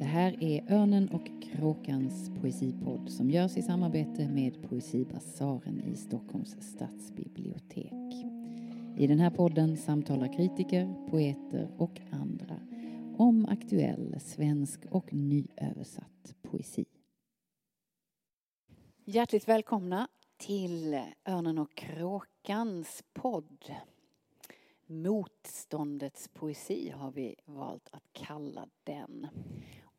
Det här är Örnen och kråkans poesipodd som görs i samarbete med Poesibasaren i Stockholms stadsbibliotek. I den här podden samtalar kritiker, poeter och andra om aktuell svensk och nyöversatt poesi. Hjärtligt välkomna till Örnen och kråkans podd. Motståndets poesi har vi valt att kalla den.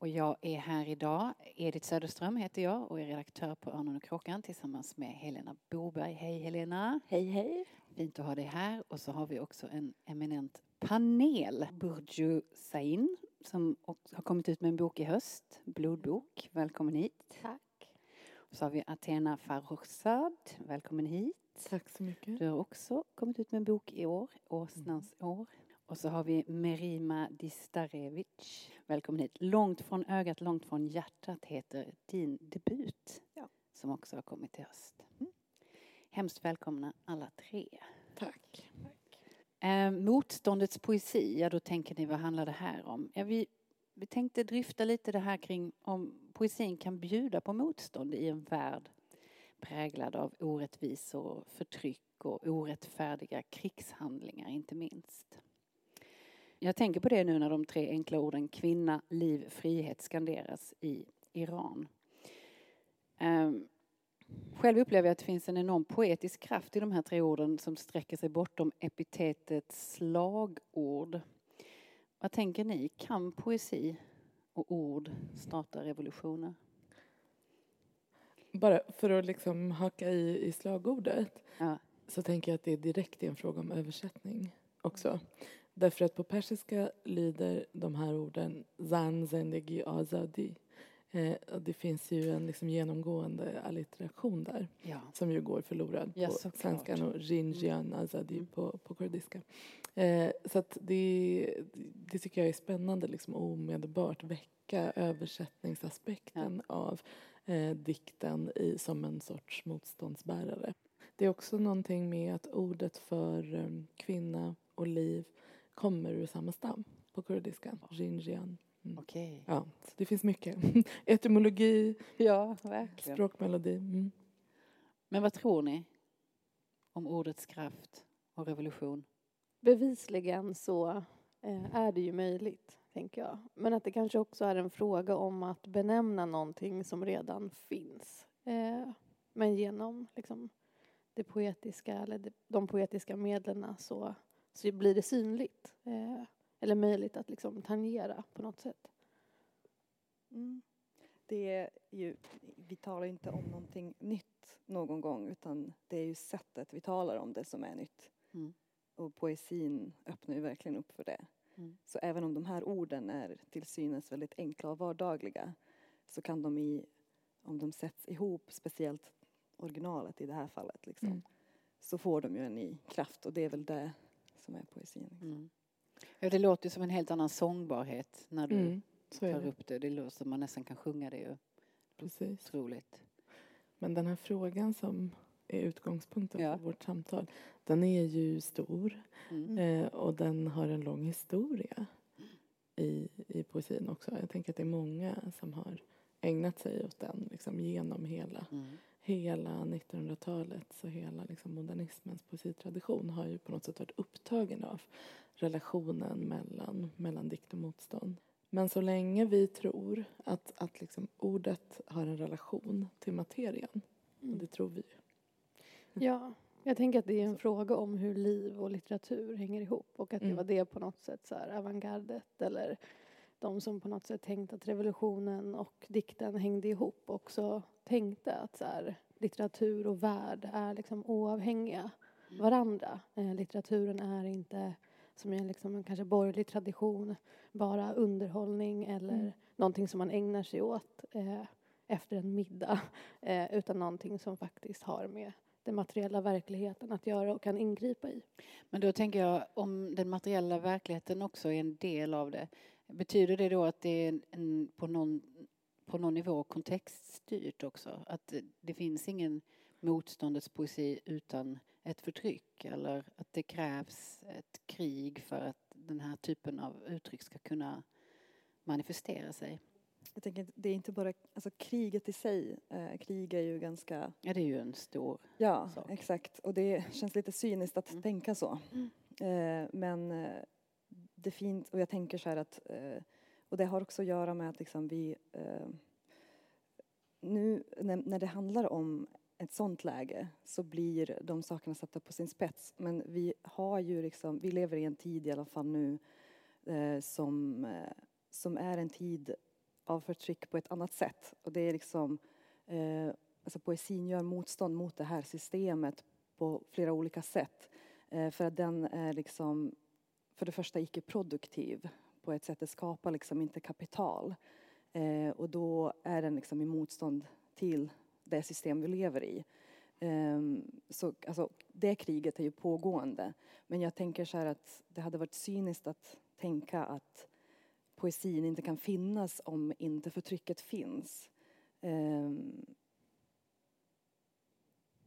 Och jag är här idag. Edith Söderström heter jag och är redaktör på Örnen och kråkan tillsammans med Helena Boberg. Hej Helena! Hej hej! Fint att ha dig här. Och så har vi också en eminent panel. Burju Sain som har kommit ut med en bok i höst, Blodbok. Välkommen hit. Tack. Och så har vi Athena Farrokhzad. Välkommen hit. Tack så mycket. Du har också kommit ut med en bok i år, Åsnans mm. år. Och så har vi Merima Distarevic. Välkommen hit. Långt från ögat, långt från hjärtat heter din debut. Ja. Som också har kommit i höst. Mm. Hemskt välkomna alla tre. Tack. Eh, motståndets poesi, ja då tänker ni vad handlar det här om? Ja, vi, vi tänkte dryfta lite det här kring om poesin kan bjuda på motstånd i en värld präglad av orättvisor, förtryck och orättfärdiga krigshandlingar inte minst. Jag tänker på det nu när de tre enkla orden kvinna, liv, frihet skanderas i Iran. Ehm, själv upplever jag att det finns en enorm poetisk kraft i de här tre orden som sträcker sig bortom epitetet slagord. Vad tänker ni? Kan poesi och ord starta revolutioner? Bara för att liksom haka i, i slagordet ja. så tänker jag att det är direkt en fråga om översättning också. Därför att på persiska lyder de här orden zan, zendegi, azadi. Eh, det finns ju en liksom genomgående allitteration där ja. som ju går förlorad ja, på svenskan och rinjian, mm. azadi mm. på, på kurdiska. Eh, så det, det tycker jag är spännande, liksom omedelbart väcka översättningsaspekten ja. av eh, dikten i, som en sorts motståndsbärare. Det är också någonting med att ordet för eh, kvinna och liv kommer ur samma stam på kurdiska, rinjian. Mm. Okej. Ja, det finns mycket. Etymologi, ja, verkligen. språkmelodi. Mm. Men vad tror ni om ordets kraft och revolution? Bevisligen så eh, är det ju möjligt tänker jag. Men att det kanske också är en fråga om att benämna någonting som redan finns. Eh, men genom liksom, det poetiska, eller de poetiska medlen så, så blir det synligt. Eh, eller möjligt att liksom tangera på något sätt. Mm. Det är ju, vi talar inte om någonting nytt någon gång utan det är ju sättet vi talar om det som är nytt. Mm. Och poesin öppnar ju verkligen upp för det. Mm. Så även om de här orden är till synes väldigt enkla och vardagliga så kan de i, om de sätts ihop, speciellt originalet i det här fallet, liksom, mm. så får de ju en ny kraft och det är väl det som är poesin. Liksom. Mm. Ja, det låter som en helt annan sångbarhet när du mm, tar upp det. Det låter som man nästan kan sjunga det ju. Precis. Otroligt. Men den här frågan som är utgångspunkten ja. för vårt samtal. Den är ju stor mm. eh, och den har en lång historia i, i poesin också. Jag tänker att det är många som har ägnat sig åt den liksom, genom hela, mm. Hela 1900-talet. Så hela liksom, modernismens poesitradition har ju på något sätt varit upptagen av relationen mellan, mellan dikt och motstånd. Men så länge vi tror att, att liksom ordet har en relation till materien, mm. och det tror vi Ja, jag tänker att det är en fråga om hur liv och litteratur hänger ihop och att det mm. var det på något sätt så här avantgardet eller de som på något sätt tänkte att revolutionen och dikten hängde ihop också tänkte att så här, litteratur och värld är liksom oavhängiga varandra. Eh, litteraturen är inte som en, liksom en kanske borgerlig tradition bara underhållning eller mm. någonting som man ägnar sig åt eh, efter en middag eh, utan någonting som faktiskt har med den materiella verkligheten att göra och kan ingripa i. Men då tänker jag om den materiella verkligheten också är en del av det. Betyder det då att det är en, på, någon, på någon nivå kontextstyrt också? Att det finns ingen motståndets poesi utan ett förtryck eller att det krävs ett krig för att den här typen av uttryck ska kunna manifestera sig? jag tänker, det är inte bara alltså, kriget i sig. Eh, krig är ju ganska... Ja, det är ju en stor Ja, sak. exakt. Och det känns lite cyniskt att mm. tänka så. Mm. Eh, men eh, det fint, och jag tänker så här att, eh, och det har också att göra med att liksom vi eh, nu när, det handlar om ett sånt läge så blir de sakerna satta på sin spets. Men vi har ju liksom, vi lever i en tid i alla fall nu eh, som, som är en tid av förtryck på ett annat sätt. Och det är liksom, alltså poesin gör motstånd mot det här systemet på flera olika sätt. För att den är liksom, för det första icke-produktiv på ett sätt, det skapar liksom inte kapital. Eh, och då är den liksom i motstånd till det system vi lever i. Um, så alltså, det kriget är ju pågående. Men jag tänker så här att det hade varit cyniskt att tänka att poesin inte kan finnas om inte förtrycket finns. Um,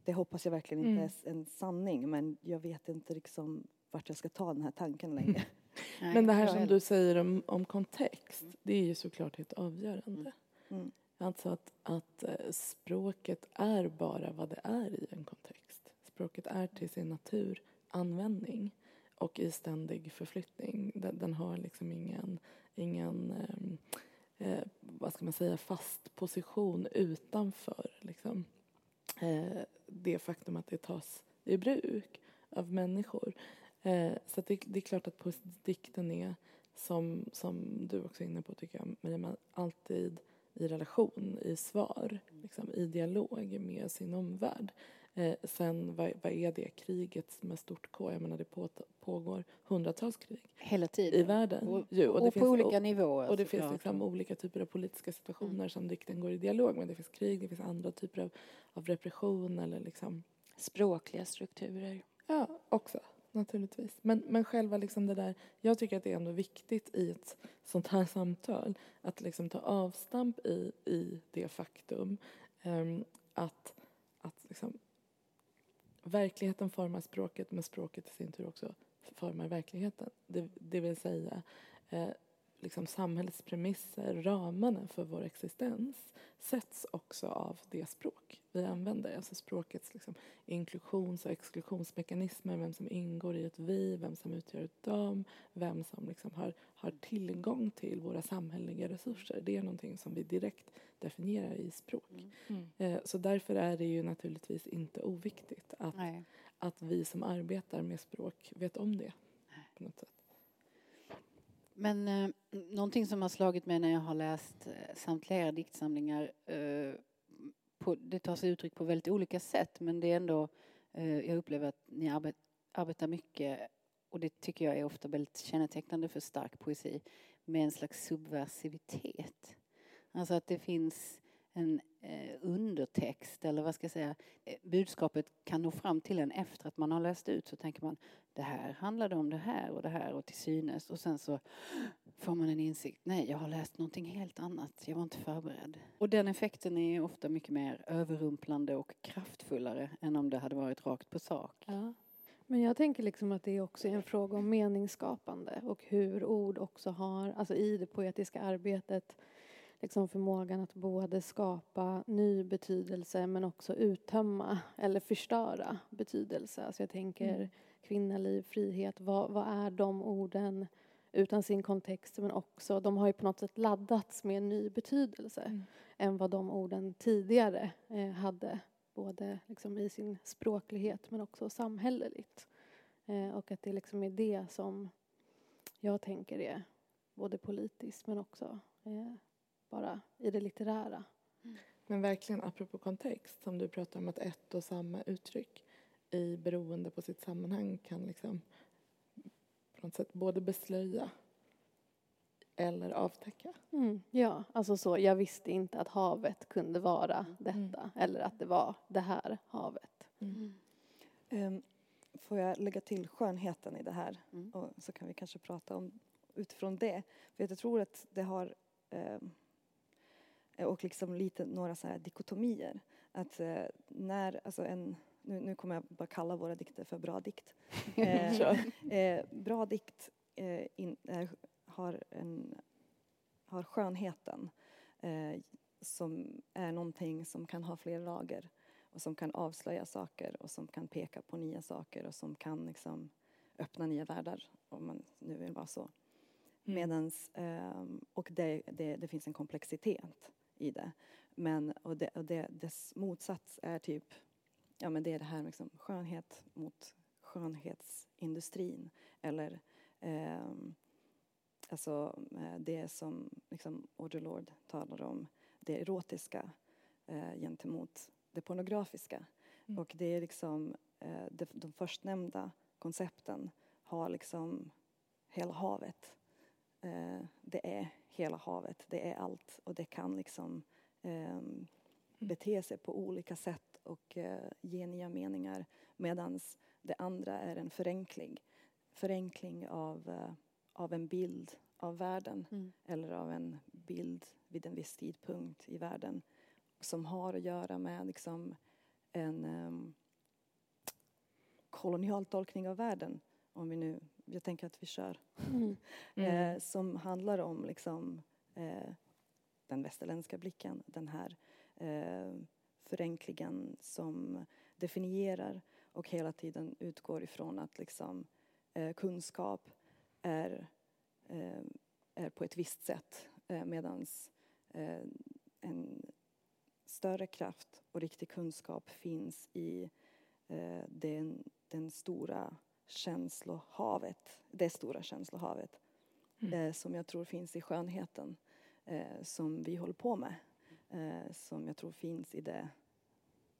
det hoppas jag verkligen inte mm. är en sanning men jag vet inte liksom vart jag ska ta den här tanken längre. men det här som du säger om, om kontext, det är ju såklart helt avgörande. Mm. Mm. Alltså att, att eh, språket är bara vad det är i en kontext. Språket är till sin natur användning och i ständig förflyttning. Den, den har liksom ingen, ingen eh, eh, vad ska man säga, fast position utanför liksom, eh, det faktum att det tas i bruk av människor. Eh, så det, det, är klart att dikten är, som, som du också är inne på tycker jag, Maria, alltid i relation, i svar, liksom, i dialog med sin omvärld. Eh, sen vad, vad, är det kriget med stort K? Jag menar det på, pågår hundratals krig. Hela tiden. I världen. Och, jo, och, och på olika nivåer. Och det finns liksom olika typer av politiska situationer mm. som dikten går i dialog med. Det finns krig, det finns andra typer av, av repression eller liksom. Språkliga strukturer. Ja, också naturligtvis. Men, men själva liksom det där, jag tycker att det är ändå viktigt i ett sånt här samtal att liksom ta avstamp i, i det faktum um, att, att liksom, verkligheten formar språket men språket i sin tur också formar verkligheten. Det, det vill säga eh, liksom samhällets premisser, ramarna för vår existens sätts också av det språk vi använder. Alltså språkets liksom inklusions och exklusionsmekanismer, vem som ingår i ett vi, vem som utgör ett dam, vem som liksom har, har tillgång till våra samhälleliga resurser. Det är någonting som vi direkt definierar i språk. Mm. Mm. Eh, så därför är det ju naturligtvis inte oviktigt att, att vi som arbetar med språk vet om det på något sätt. Men eh, någonting som har slagit mig när jag har läst eh, samtliga era diktsamlingar eh, på, det tar sig uttryck på väldigt olika sätt men det är ändå, eh, jag upplever att ni arbet, arbetar mycket och det tycker jag är ofta väldigt kännetecknande för stark poesi med en slags subversivitet. Alltså att det finns en eh, undertext eller vad ska jag säga, eh, budskapet kan nå fram till en efter att man har läst ut så tänker man det här handlade om det här och det här och till synes och sen så får man en insikt, nej jag har läst någonting helt annat, jag var inte förberedd. Och den effekten är ofta mycket mer överrumplande och kraftfullare än om det hade varit rakt på sak. Ja. Men jag tänker liksom att det också är en fråga om meningsskapande och hur ord också har, alltså i det poetiska arbetet liksom förmågan att både skapa ny betydelse men också uttömma eller förstöra betydelse. Alltså jag tänker mm. Kvinnaliv, frihet, vad, vad är de orden utan sin kontext men också, de har ju på något sätt laddats med en ny betydelse mm. än vad de orden tidigare eh, hade både liksom i sin språklighet men också samhälleligt. Eh, och att det liksom är det som jag tänker är både politiskt men också eh, bara i det litterära. Mm. Men verkligen apropå kontext, som du pratar om att ett och samma uttryck i beroende på sitt sammanhang kan liksom på något sätt både beslöja eller avtäcka. Mm, ja, alltså så, jag visste inte att havet kunde vara mm. detta mm. eller att det var det här havet. Um, får jag lägga till skönheten i det här mm. och så kan vi kanske prata om utifrån det. För jag tror att det har um, och liksom lite några så här dikotomier. Att uh, när, alltså en, nu, nu kommer jag bara kalla våra dikter för bra dikt. eh, eh, bra dikt eh, in, har, en, har skönheten eh, som är någonting som kan ha fler lager och som kan avslöja saker och som kan peka på nya saker och som kan liksom öppna nya världar om man nu vill vara så. Mm. Medans, eh, och det, det, det, finns en komplexitet i det. Men, och, det, och det, dess motsats är typ, ja men det är det här liksom skönhet mot skönhetsindustrin eller eh, alltså eh, det som liksom Audre Lorde talar om, det erotiska eh, gentemot det pornografiska. Mm. Och det är liksom eh, de, de förstnämnda koncepten har liksom hela havet. Eh, det är hela havet, det är allt och det kan liksom eh, bete sig på olika sätt och eh, ge nya meningar medan det andra är en förenkling, förenkling av, eh, av en bild av världen mm. eller av en bild vid en viss tidpunkt i världen som har att göra med liksom en um, kolonial tolkning av världen. Om vi nu, jag tänker att vi kör. Mm. Mm. eh, som handlar om liksom eh, den västerländska blicken, den här eh, förenklingen som definierar och hela tiden utgår ifrån att liksom, eh, kunskap är, eh, är på ett visst sätt eh, medan eh, en större kraft och riktig kunskap finns i eh, den, den stora känslohavet, det stora känslohavet mm. eh, som jag tror finns i skönheten som vi håller på med. Eh, som jag tror finns i det,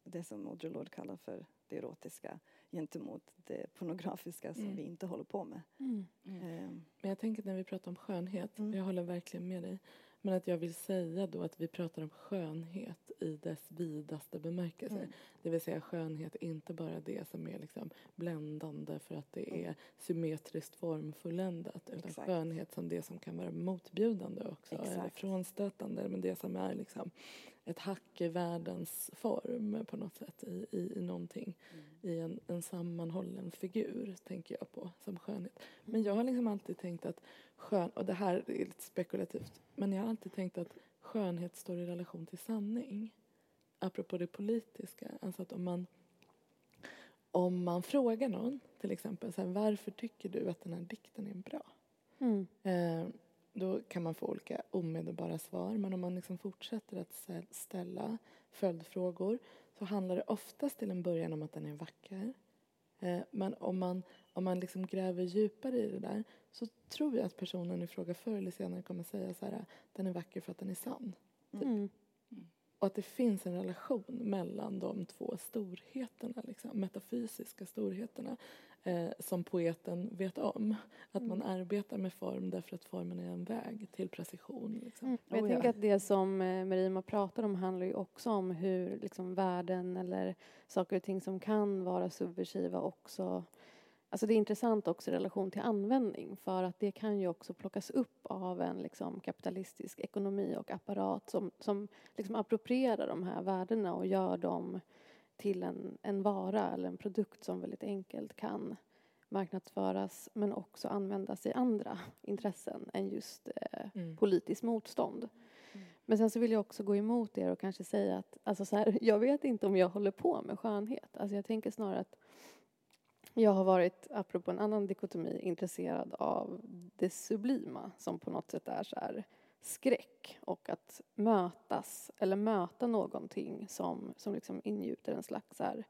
det som Audre Lorde kallar för det erotiska gentemot det pornografiska som mm. vi inte håller på med. Mm. Eh. Men jag tänker när vi pratar om skönhet, mm. jag håller verkligen med dig, men att jag vill säga då att vi pratar om skönhet i dess vidaste bemärkelse. Mm. Det vill säga skönhet inte bara det som är liksom bländande för att det mm. är symmetriskt formfulländat utan Exakt. skönhet som det som kan vara motbjudande också Exakt. eller frånstötande men det som är liksom ett hack i världens form på något sätt i, i, i någonting. Mm. I en, en sammanhållen figur tänker jag på som skönhet. Men jag har liksom alltid tänkt att skön, och det här är lite spekulativt, men jag har alltid tänkt att skönhet står i relation till sanning. Apropå det politiska, alltså att om man om man frågar någon, till exempel, så här, varför tycker du att den här dikten är bra? Mm. Eh, då kan man få olika omedelbara svar. Men om man liksom fortsätter att ställa följdfrågor så handlar det oftast till en början om att den är vacker. Eh, men om man, om man liksom gräver djupare i det där så tror jag att personen i fråga förr eller senare kommer säga så här, den är vacker för att den är sann. Typ. Mm. Och att det finns en relation mellan de två storheterna, liksom, metafysiska storheterna eh, som poeten vet om. Att mm. man arbetar med form därför att formen är en väg till precision. Liksom. Mm. Jag oh, tänker ja. att det som eh, Merima pratar om handlar ju också om hur liksom, värden eller saker och ting som kan vara subversiva också Alltså det är intressant också i relation till användning för att det kan ju också plockas upp av en liksom kapitalistisk ekonomi och apparat som, som liksom approprierar de här värdena och gör dem till en, en vara eller en produkt som väldigt enkelt kan marknadsföras men också användas i andra intressen än just eh, mm. politiskt motstånd. Mm. Men sen så vill jag också gå emot er och kanske säga att alltså så här, jag vet inte om jag håller på med skönhet. Alltså jag tänker snarare att jag har varit, apropå en annan dikotomi, intresserad av det sublima som på något sätt är så här skräck och att mötas eller möta någonting som, som liksom ingjuter en slags här,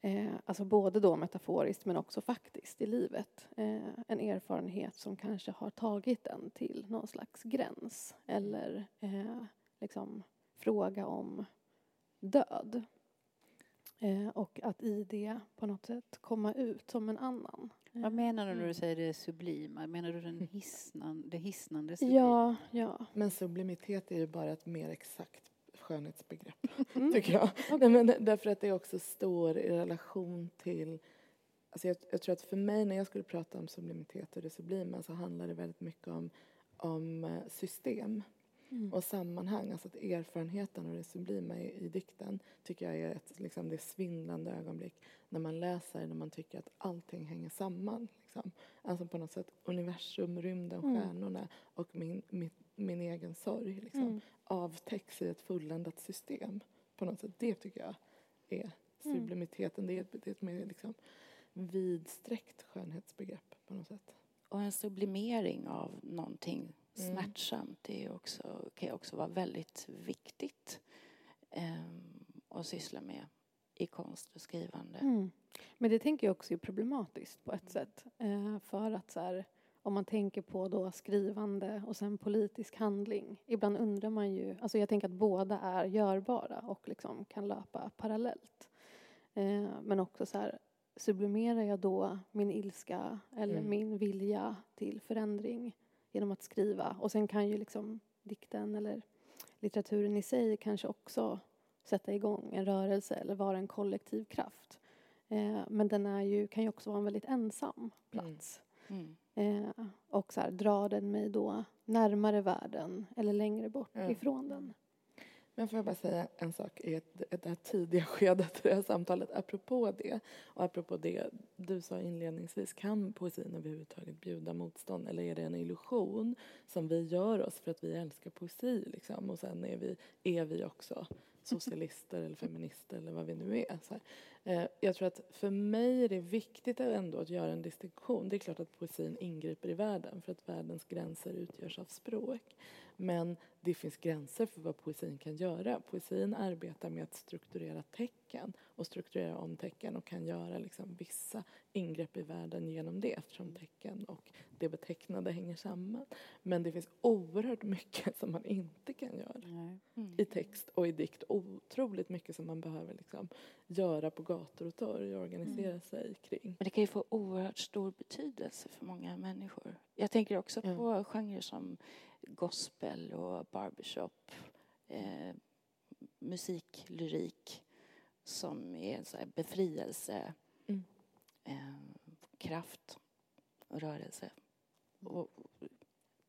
eh, alltså både då metaforiskt men också faktiskt i livet. Eh, en erfarenhet som kanske har tagit en till någon slags gräns eller eh, liksom fråga om död. Eh, och att i det på något sätt komma ut som en annan. Vad menar du när du mm. säger det sublima? Menar du den hissnan, det hisnande sublima? Ja, ja. Men sublimitet är ju bara ett mer exakt skönhetsbegrepp, mm. tycker jag. Okay. Nej, men därför att det också står i relation till Alltså jag, jag, tror att för mig när jag skulle prata om sublimitet och det sublima så handlar det väldigt mycket om, om eh, system. Mm. Och sammanhang, alltså att erfarenheten och det sublima i, i dikten tycker jag är ett liksom, det svindlande ögonblick när man läser, när man tycker att allting hänger samman. Liksom. Alltså på något sätt universum, rymden, mm. stjärnorna och min, mitt, min egen sorg liksom, mm. avtäcks i ett fulländat system på något sätt. Det tycker jag är mm. sublimiteten. Mm. Det är ett, mer liksom, vidsträckt skönhetsbegrepp på något sätt. Och en sublimering av någonting mm. smärtsamt det är också, kan också vara väldigt viktigt eh, att syssla med i konst och skrivande. Mm. Men det tänker jag också är problematiskt på ett sätt. Eh, för att så här, om man tänker på då skrivande och sen politisk handling. Ibland undrar man ju, alltså jag tänker att båda är görbara och liksom kan löpa parallellt. Eh, men också så här, sublimerar jag då min ilska eller mm. min vilja till förändring genom att skriva? Och sen kan ju liksom dikten eller litteraturen i sig kanske också sätta igång en rörelse eller vara en kollektiv kraft. Eh, men den är ju, kan ju också vara en väldigt ensam plats. Mm. Mm. Eh, och så här, drar den mig då närmare världen eller längre bort mm. ifrån den? Men får jag bara säga en sak i det här tidiga skedet i det här samtalet apropå det och apropå det du sa inledningsvis, kan poesin överhuvudtaget bjuda motstånd eller är det en illusion som vi gör oss för att vi älskar poesi liksom och sen är vi, är vi också socialister eller feminister eller vad vi nu är. Så eh, jag tror att för mig är det viktigt ändå att göra en distinktion. Det är klart att poesin ingriper i världen för att världens gränser utgörs av språk. Men det finns gränser för vad poesin kan göra. Poesin arbetar med att strukturera tecken och strukturera om tecken och kan göra liksom vissa ingrepp i världen genom det eftersom tecken och det betecknade hänger samman. Men det finns oerhört mycket som man inte kan göra mm. i text och i dikt. Otroligt mycket som man behöver liksom göra på gator och torg och organisera mm. sig kring. Men det kan ju få oerhört stor betydelse för många människor. Jag tänker också ja. på genrer som gospel och barbershop, eh, musik, lyrik som är en så här befrielse, mm. eh, kraft och rörelse. Och,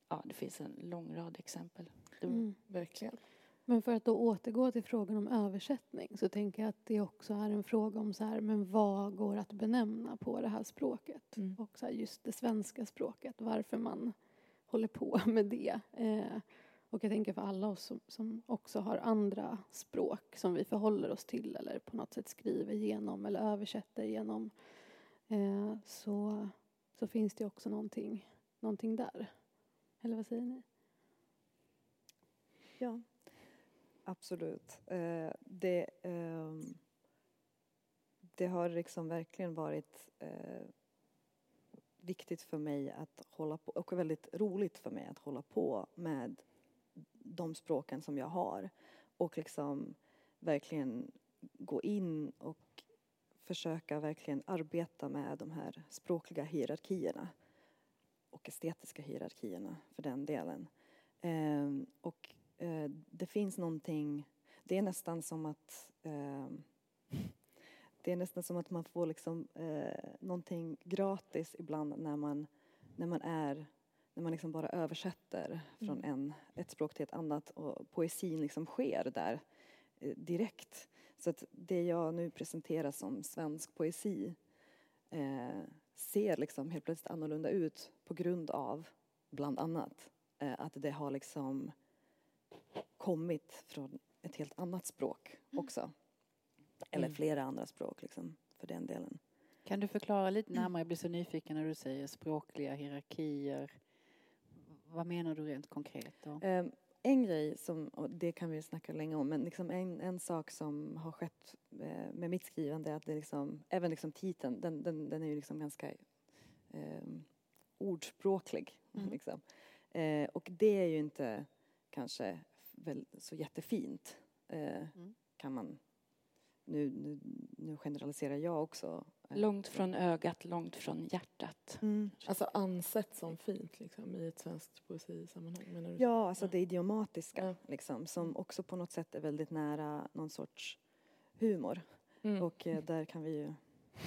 ja, det finns en lång rad exempel. Mm. Verkligen. Men för att då återgå till frågan om översättning så tänker jag att det också är en fråga om så här, men vad går att benämna på det här språket? Mm. Och så här, just det svenska språket, varför man håller på med det. Eh, och jag tänker för alla oss som, som, också har andra språk som vi förhåller oss till eller på något sätt skriver genom eller översätter genom eh, så, så finns det också någonting, någonting där. Eller vad säger ni? Ja, absolut. Eh, det, eh, det har liksom verkligen varit eh, viktigt för mig att hålla på och väldigt roligt för mig att hålla på med de språken som jag har och liksom verkligen gå in och försöka verkligen arbeta med de här språkliga hierarkierna och estetiska hierarkierna för den delen. Eh, och eh, det finns någonting, det är nästan som att eh, det är nästan som att man får liksom eh, någonting gratis ibland när man, när man är när man liksom bara översätter från mm. en, ett språk till ett annat och poesin liksom sker där eh, direkt. Så att det jag nu presenterar som svensk poesi eh, ser liksom helt plötsligt annorlunda ut på grund av, bland annat, eh, att det har liksom kommit från ett helt annat språk mm. också. Eller mm. flera andra språk liksom, för den delen. Kan du förklara lite närmare, jag blir så nyfiken när du säger språkliga hierarkier. Vad menar du rent konkret då? Um, en grej som, och det kan vi snacka länge om, men liksom en, en sak som har skett eh, med mitt skrivande är att det liksom, även liksom titeln, den, den, den är ju liksom ganska eh, ordspråklig. Mm. Liksom. Eh, och det är ju inte kanske väl så jättefint, eh, mm. kan man nu, nu, nu generaliserar jag också. Långt från ögat, långt från hjärtat. Mm. Alltså ansett som fint liksom, i ett svenskt poesisammanhang menar du? Ja, alltså ja. det idiomatiska ja. liksom, som också på något sätt är väldigt nära någon sorts humor. Mm. Och eh, där kan vi ju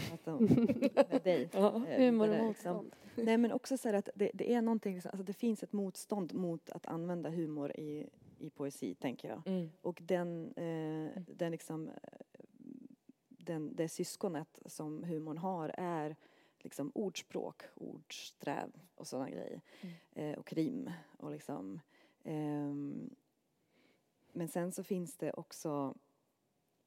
prata om med dig. Ja. Eh, humor och motstånd. Liksom. Nej men också så att det, det, är någonting, liksom, alltså det finns ett motstånd mot att använda humor i, i poesi tänker jag. Mm. Och den, eh, den liksom den, det syskonet som humorn har är liksom ordspråk, ordsträv och sådana grejer. Mm. Eh, och rim och liksom Um, men sen så finns det också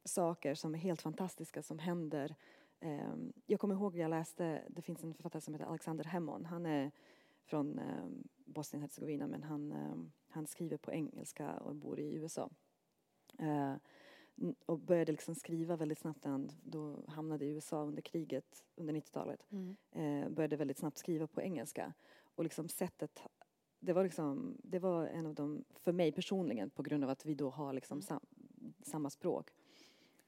saker som är helt fantastiska som händer. Um, jag kommer ihåg jag läste, det finns en författare som heter Alexander Hemmon. Han är från um, Bosnien-Hercegovina men han, han skriver på engelska och bor i USA. Och började liksom skriva väldigt snabbt han då hamnade i USA under kriget under 90-talet. Mm. Eh, började väldigt snabbt skriva på engelska. Och liksom sättet, det var liksom, det var en av de, för mig personligen på grund av att vi då har liksom mm. sam, samma språk.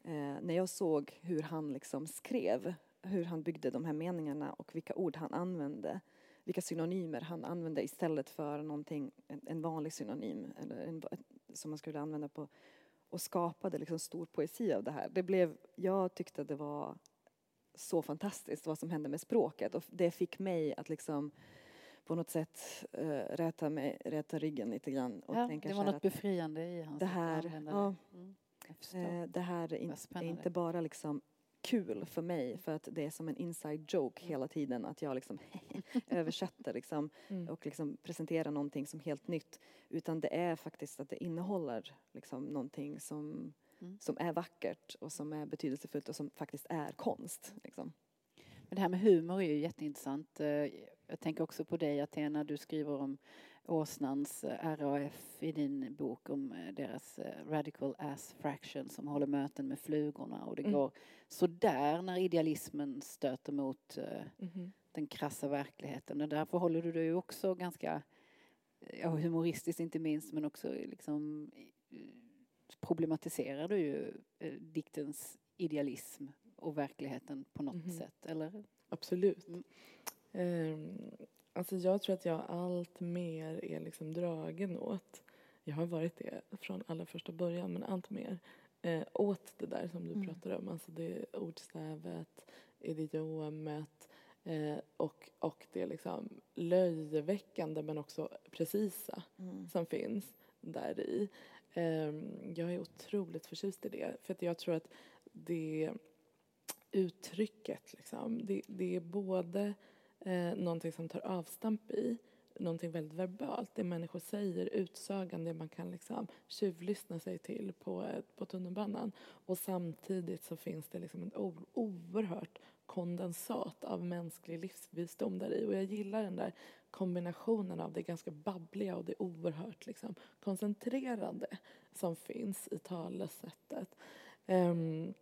Eh, när jag såg hur han liksom skrev, hur han byggde de här meningarna och vilka ord han använde vilka synonymer han använde istället för någonting, en, en vanlig synonym eller en, som man skulle använda på och skapade liksom stor poesi av det här. Det blev, jag tyckte det var så fantastiskt vad som hände med språket och det fick mig att liksom på något sätt uh, räta, mig, räta ryggen lite grann. Och ja, tänka det var något befriande i hans det här, ja, mm, uh, det här är, in, är, inte bara liksom kul för mig för att det är som en inside joke hela tiden att jag liksom översätter liksom, mm. och liksom presenterar någonting som helt nytt utan det är faktiskt att det innehåller liksom någonting som, mm. som är vackert och som är betydelsefullt och som faktiskt är konst. Liksom. Men det här med humor är ju jätteintressant. Eh, jag tänker också på dig Athena, du skriver om åsnans eh, RAF i din bok om eh, deras eh, Radical Ass Fraction som håller möten med flugorna och det mm. går sådär när idealismen stöter mot mm. den krassa verkligheten och därför håller du dig också ganska ja, humoristiskt inte minst men också liksom problematiserar du ju diktens idealism och verkligheten på något mm. sätt, eller? Absolut. Mm. Um, Alltså jag tror att jag allt mer är liksom dragen åt, jag har varit det från allra första början, men allt mer eh, åt det där som du mm. pratade om, alltså det ordstävet, idiomet eh, och, och det liksom löjeväckande men också precisa mm. som finns där i. Eh, jag är otroligt förtjust i det, för att jag tror att det uttrycket liksom, det, det är både eh, någonting som tar avstamp i någonting väldigt verbalt, det människor säger, utsagan, det man kan liksom tjuvlyssna sig till på, eh, på tunnelbanan. Och samtidigt så finns det liksom ett oerhört kondensat av mänsklig livsvisdom där i. Och jag gillar den där kombinationen av det ganska babbliga och det oerhört liksom koncentrerade som finns i talesättet. Um,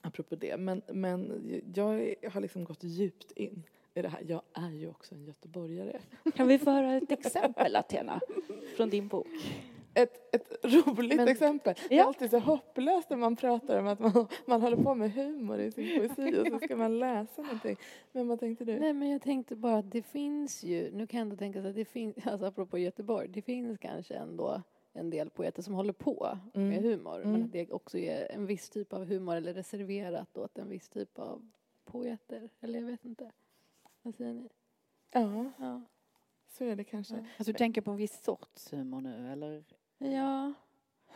apropå det, men, men jag har liksom gått djupt in i det här. Jag är ju också en göteborgare. Kan vi få höra ett exempel, Athena, från din bok? Ett, ett roligt Men, exempel. Ja. Det är alltid så hopplöst när man pratar om att man, man håller på med humor i sin poesi och så ska man läsa någonting. Men vad tänkte du? Nej, men jag tänkte bara att det finns ju, nu kan jag ändå tänka så att det finns, alltså apropå Göteborg, det finns kanske ändå en del poeter som håller på mm. med humor. Mm. Men att det också är en viss typ av humor eller reserverat åt en viss typ av poeter. Eller jag vet inte. Vad säger ni? Ja, ja. så är det kanske. Ja. Alltså, du tänker på en viss sorts humor nu, eller? Ja.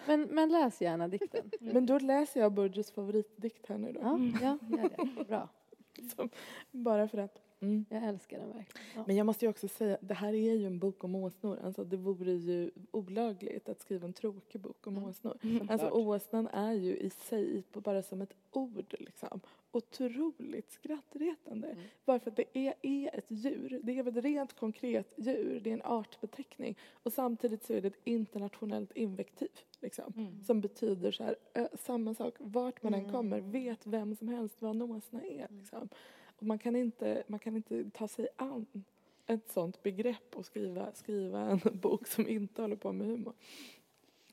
Men, men läs gärna dikten. men då läser jag Burgess favoritdikt här nu då. Ja, ja gör det. Bra. Som, bara för att. Mm. Jag älskar den verkligen. Ja. Men jag måste ju också säga, det här är ju en bok om åsnor. Alltså det vore ju olagligt att skriva en tråkig bok om mm. åsnor. Mm. Alltså åsnan är ju i sig, bara som ett ord liksom, otroligt skrattretande. Mm. Bara för att det är, är ett djur. Det är ett rent konkret djur. Det är en artbeteckning. Och samtidigt så är det ett internationellt invektiv. Liksom, mm. Som betyder så här, samma sak. Vart man än mm. kommer vet vem som helst vad en åsna är. Mm. Liksom. Och man kan, inte, man kan inte ta sig an ett sånt begrepp och skriva, skriva en bok som inte håller på med humor.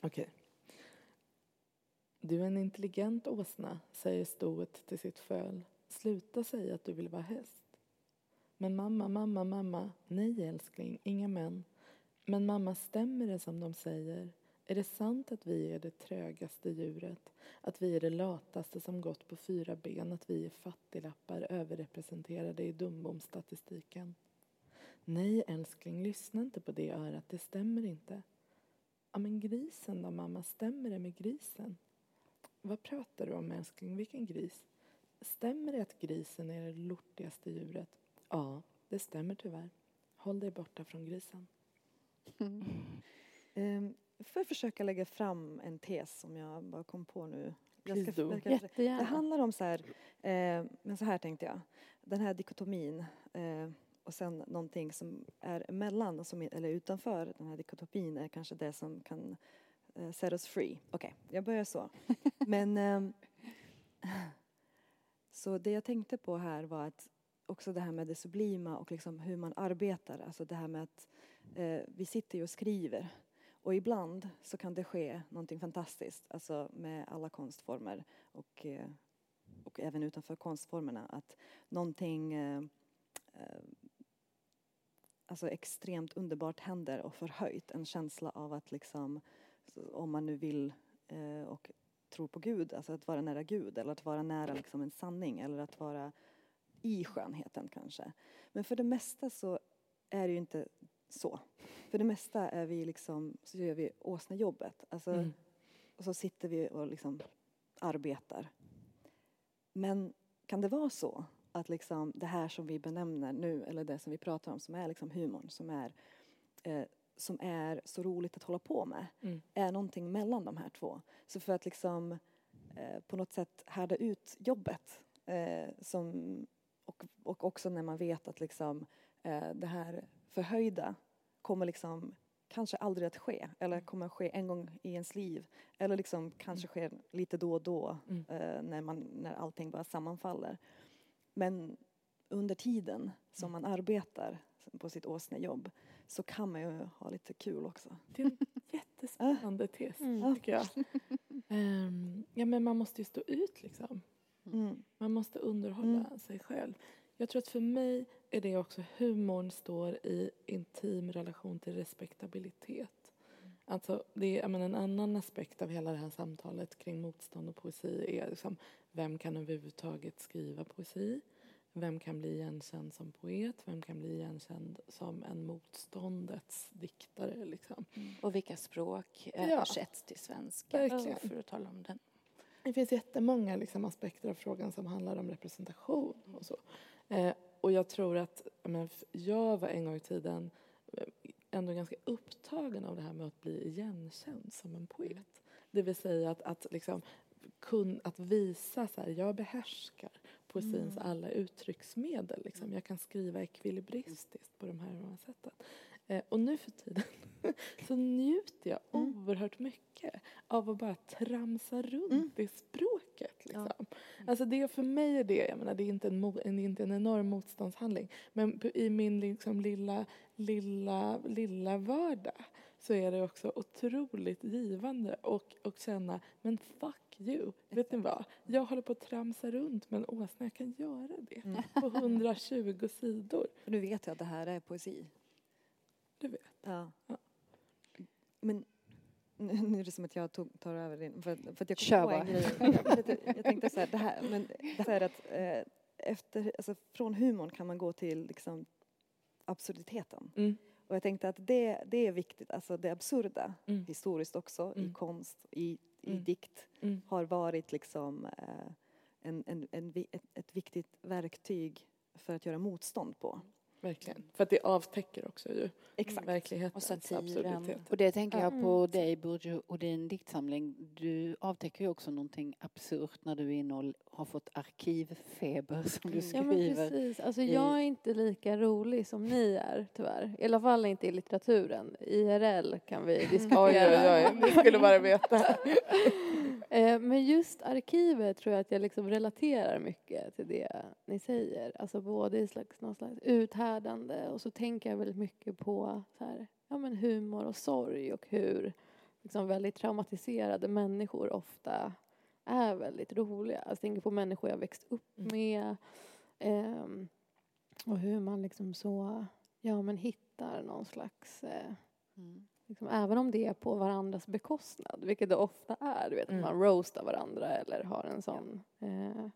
Okej. Okay. Du är en intelligent åsna, säger stoet till sitt föl. Sluta säga att du vill vara häst. Men mamma, mamma, mamma. Nej, älskling, inga män. Men mamma, stämmer det som de säger? Är det sant att vi är det trögaste djuret? Att vi är det lataste som gått på fyra ben? Att vi är fattiglappar överrepresenterade i dumbomstatistiken? Nej, älskling, lyssna inte på det örat. Det stämmer inte. Ja, men grisen då, mamma? Stämmer det med grisen? Vad pratar du om, älskling? Vilken gris? Stämmer det att grisen är det lortigaste djuret? Ja, det stämmer tyvärr. Håll dig borta från grisen. Mm. Får jag försöka lägga fram en tes som jag bara kom på nu. Jag ska försöka, Jättegärna. Det handlar om så här, eh, men så här tänkte jag. Den här dikotomin eh, och sen någonting som är emellan, som, eller utanför den här dikotomin är kanske det som kan eh, set us free. Okej, okay, jag börjar så. men eh, så det jag tänkte på här var att också det här med det sublima och liksom hur man arbetar. Alltså det här med att eh, vi sitter ju och skriver och ibland så kan det ske någonting fantastiskt, alltså med alla konstformer och, eh, och även utanför konstformerna. Att någonting eh, eh, alltså extremt underbart händer och förhöjt. En känsla av att liksom, om man nu vill och tror på Gud, alltså att vara nära Gud eller att vara nära liksom en sanning eller att vara i skönheten kanske. Men för det mesta så är det ju inte så. För det mesta är vi liksom, så gör vi åsnejobbet. Alltså, mm. Och så sitter vi och liksom arbetar. Men kan det vara så att liksom det här som vi benämner nu, eller det som vi pratar om som är liksom humorn, som är, eh, som är så roligt att hålla på med, mm. är någonting mellan de här två. Så för att liksom eh, på något sätt härda ut jobbet, eh, som, och, och också när man vet att liksom eh, det här förhöjda kommer liksom kanske aldrig att ske eller mm. kommer att ske en gång i ens liv eller liksom kanske sker lite då och då mm. eh, när, man, när allting bara sammanfaller. Men under tiden som mm. man arbetar på sitt åsnejobb så kan man ju ha lite kul också. Det är en jättespännande tes mm. tycker jag. Um, ja men man måste ju stå ut liksom. Mm. Man måste underhålla mm. sig själv. Jag tror att för mig är det också humorn står i intim relation till respektabilitet. Mm. Alltså det är, menar, en annan aspekt av hela det här samtalet kring motstånd och poesi är liksom, vem kan överhuvudtaget skriva poesi? Vem kan bli igenkänd som poet? Vem kan bli igenkänd som en motståndets diktare? Liksom? Mm. Och vilka språk översätts ja. till svenska? Verkligen. För att tala om den. Det finns jättemånga liksom, aspekter av frågan som handlar om representation och så. Eh, och jag tror att men, jag var en gång i tiden eh, ändå ganska upptagen av det här med att bli igenkänd som en poet. Det vill säga att, att, liksom, kun, att visa så här, jag behärskar poesins mm. alla uttrycksmedel. Liksom. Jag kan skriva ekvilibristiskt på de här sätten. Eh, och nu för tiden så njuter jag mm. oerhört mycket av att bara tramsa runt mm. i språket. Liksom. Ja. Alltså det, för mig är det, jag menar, det är inte en, en, inte en enorm motståndshandling, men i min liksom lilla, lilla, lilla vardag så är det också otroligt givande och, och känna, men fuck you, vet ni vad? Jag håller på att tramsa runt med en åsna, jag kan göra det mm. på 120 sidor. Nu vet jag att det här är poesi. Du vet. Ja. ja. Men nu är det som att jag tog, tar över din... För, för att jag Kör bara. En grej. Jag, jag tänkte så här, det här, men det här är att eh, efter, alltså från humorn kan man gå till liksom absurditeten. Mm. Och jag tänkte att det, det är viktigt, alltså det absurda, mm. historiskt också, mm. i konst, i, i mm. dikt, mm. har varit liksom eh, en, en, en, ett, ett viktigt verktyg för att göra motstånd på. Verkligen. För att det avtäcker också ju Exakt. verkligheten. Och satiren. Och det tänker jag på mm. dig Burjo och din diktsamling. Du avtäcker ju också någonting absurt när du är inne och har fått arkivfeber som du skriver. Ja men precis. Alltså jag är inte lika rolig som ni är tyvärr. I alla fall inte i litteraturen. IRL kan vi diskutera. oj oj oj, ni skulle bara veta. Eh, men just arkivet tror jag att jag liksom relaterar mycket till det ni säger. Alltså både i slags, någon slags uthärdande och så tänker jag väldigt mycket på så här, ja, men humor och sorg och hur liksom väldigt traumatiserade människor ofta är väldigt roliga. Alltså, jag tänker på människor jag växt upp mm. med eh, och hur man liksom så, ja men hittar någon slags eh, mm Liksom, även om det är på varandras bekostnad, vilket det ofta är. Du vet, mm. Man roastar varandra eller har en sån... Ja. Eh,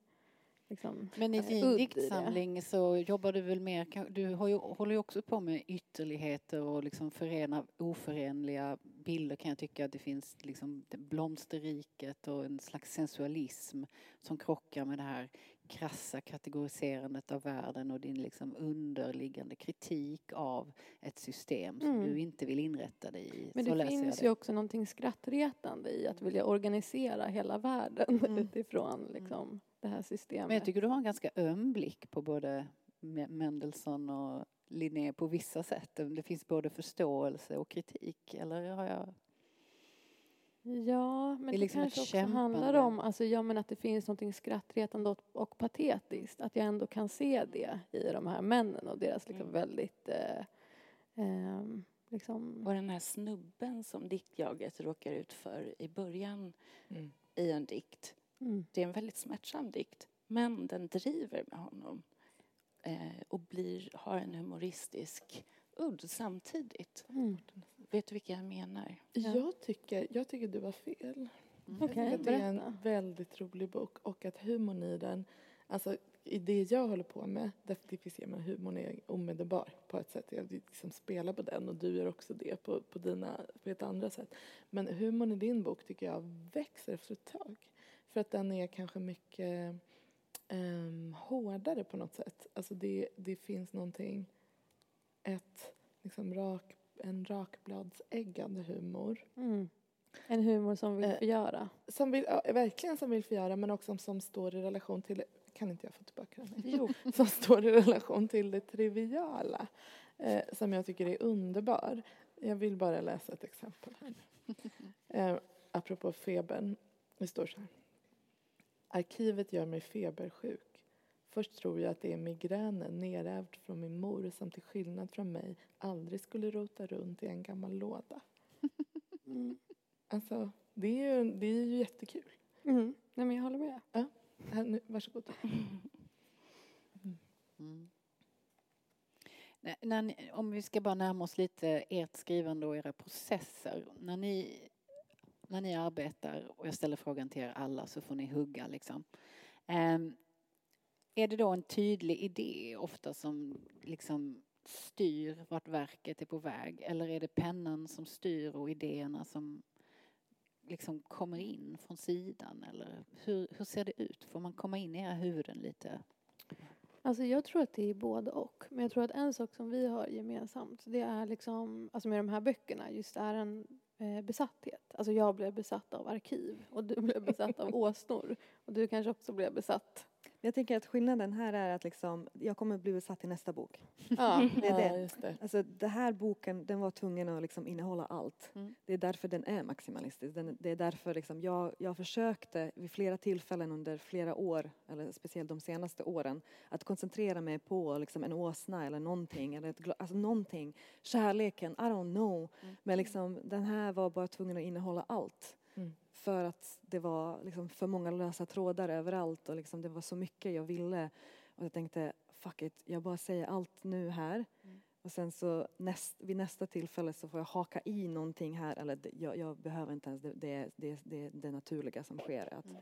liksom, Men i eh, din diktsamling så jobbar du väl mer... Du har ju, håller ju också på med ytterligheter och liksom förena oförenliga bilder kan jag tycka. Det finns liksom blomsterriket och en slags sensualism som krockar med det här krassa kategoriserandet av världen och din liksom underliggande kritik av ett system som mm. du inte vill inrätta dig i. Men det finns det. ju också någonting skrattretande i att vilja organisera hela världen mm. utifrån mm. liksom, det här systemet. Men jag tycker du har en ganska öm blick på både Mendelssohn och Linné på vissa sätt. Det finns både förståelse och kritik, eller har jag Ja, men det, det liksom kanske också kämpande. handlar om alltså, ja, men att det finns något skrattretande och, patetiskt. Att jag ändå kan se det i de här männen och deras liksom mm. väldigt... Eh, eh, liksom... Och den här snubben som diktjaget råkar ut för i början mm. i en dikt. Mm. Det är en väldigt smärtsam dikt, men den driver med honom eh, och blir, har en humoristisk udd samtidigt. Mm. Vet du vilka jag menar? Ja. Jag, tycker, jag tycker du har fel. Mm. Okay, det är en väldigt rolig bok och att humorn i den, alltså i det jag håller på med, definitivt man humorn är omedelbar på ett sätt. Jag liksom spelar på den och du gör också det på, på, dina, på ett andra sätt. Men humorn i din bok tycker jag växer efter ett tag. För att den är kanske mycket um, hårdare på något sätt. Alltså det, det finns någonting, ett liksom rak en rakbladsäggande humor. Mm. En humor som vill eh, förgöra. Eh, som vill, ja, verkligen som vill förgöra men också som står i relation till, kan inte jag få tillbaka den? Jo. som står i relation till det triviala. Eh, som jag tycker är underbar. Jag vill bara läsa ett exempel här. eh, apropå febern. Det står så här. Arkivet gör mig febersjuk. Först tror jag att det är migränen nerärvd från min mor som till skillnad från mig aldrig skulle rota runt i en gammal låda. Mm. Alltså, det är ju, det är ju jättekul. Mm. Nej, men jag håller med. Ja. Här, nu, varsågod. Mm. Mm. När ni, om vi ska bara närma oss lite ert skrivande och era processer. När ni, när ni arbetar, och jag ställer frågan till er alla så får ni hugga liksom. Ehm, är det då en tydlig idé ofta som liksom styr vart verket är på väg? Eller är det pennan som styr och idéerna som liksom kommer in från sidan? Eller hur, hur ser det ut? Får man komma in i era huvuden lite? Alltså jag tror att det är både och. Men jag tror att en sak som vi har gemensamt det är liksom, alltså med de här böckerna, just är en eh, besatthet. Alltså jag blev besatt av arkiv och du blev besatt av åsnor. Och du kanske också blev besatt jag tänker att skillnaden här är att liksom, jag kommer bli besatt i nästa bok. Ja, det är det. Ja, just det. Alltså, den här boken den var tvungen att liksom innehålla allt. Mm. Det är därför den är maximalistisk. Den, det är därför liksom jag, jag försökte vid flera tillfällen under flera år, eller speciellt de senaste åren, att koncentrera mig på liksom en åsna eller någonting, eller ett, alltså någonting. Kärleken, I don't know. Mm. Men liksom, den här var bara tvungen att innehålla allt. Mm. För att det var liksom för många lösa trådar överallt och liksom det var så mycket jag ville. Och jag tänkte, fuck it, jag bara säger allt nu här. Mm. Och sen så näst, vid nästa tillfälle så får jag haka i någonting här. Eller jag, jag, behöver inte ens, det, det, det, det, det naturliga som sker. Att mm.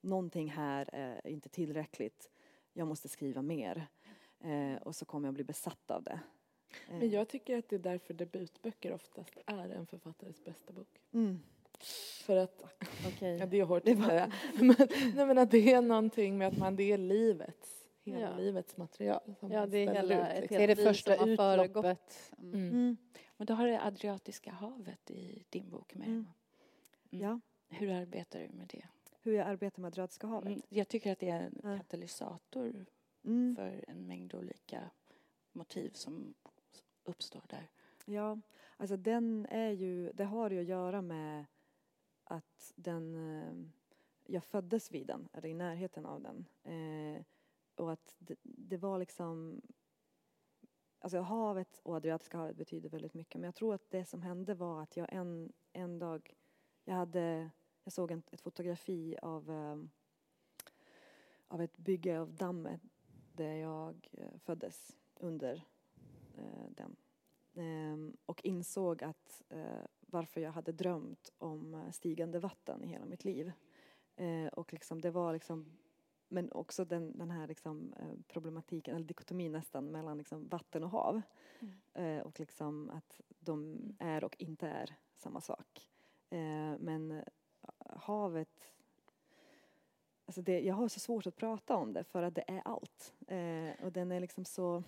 Någonting här är inte tillräckligt. Jag måste skriva mer. Eh, och så kommer jag bli besatt av det. Eh. Men jag tycker att det är därför debutböcker oftast är en författares bästa bok. Mm. För att, okay. ja, det är hårt att säga, men, nej, men att det är någonting med att man, det är livets, hela ja. livets material. Som ja, det är hela ut, liksom. Det är det första utloppet. Mm. Mm. Mm. Och då har du Adriatiska havet i din bok med. Mm. mm. Ja. Hur arbetar du med det? Hur jag arbetar med Adriatiska havet? Mm. Jag tycker att det är en katalysator för en mängd olika motiv som uppstår där. Ja, alltså den är ju, det har ju att göra med att den, eh, jag föddes vid den, eller i närheten av den. Eh, och att det, det, var liksom, alltså havet och Adriatiska havet betyder väldigt mycket. Men jag tror att det som hände var att jag en, en dag, jag hade, jag såg en, ett fotografi av, eh, av ett bygge av dammet där jag föddes under den. Ehm, och insåg att varför jag hade drömt om eh, stigande vatten i hela mitt liv. Eh, och liksom, det var liksom, men också den, den här liksom, eh, problematiken, eller dikotomin nästan, mellan liksom vatten och hav. Mm. Eh, och liksom att de är och inte är samma sak. Eh, men havet Alltså det, jag har så svårt att prata om det för att det är allt. Eh, och den är liksom så...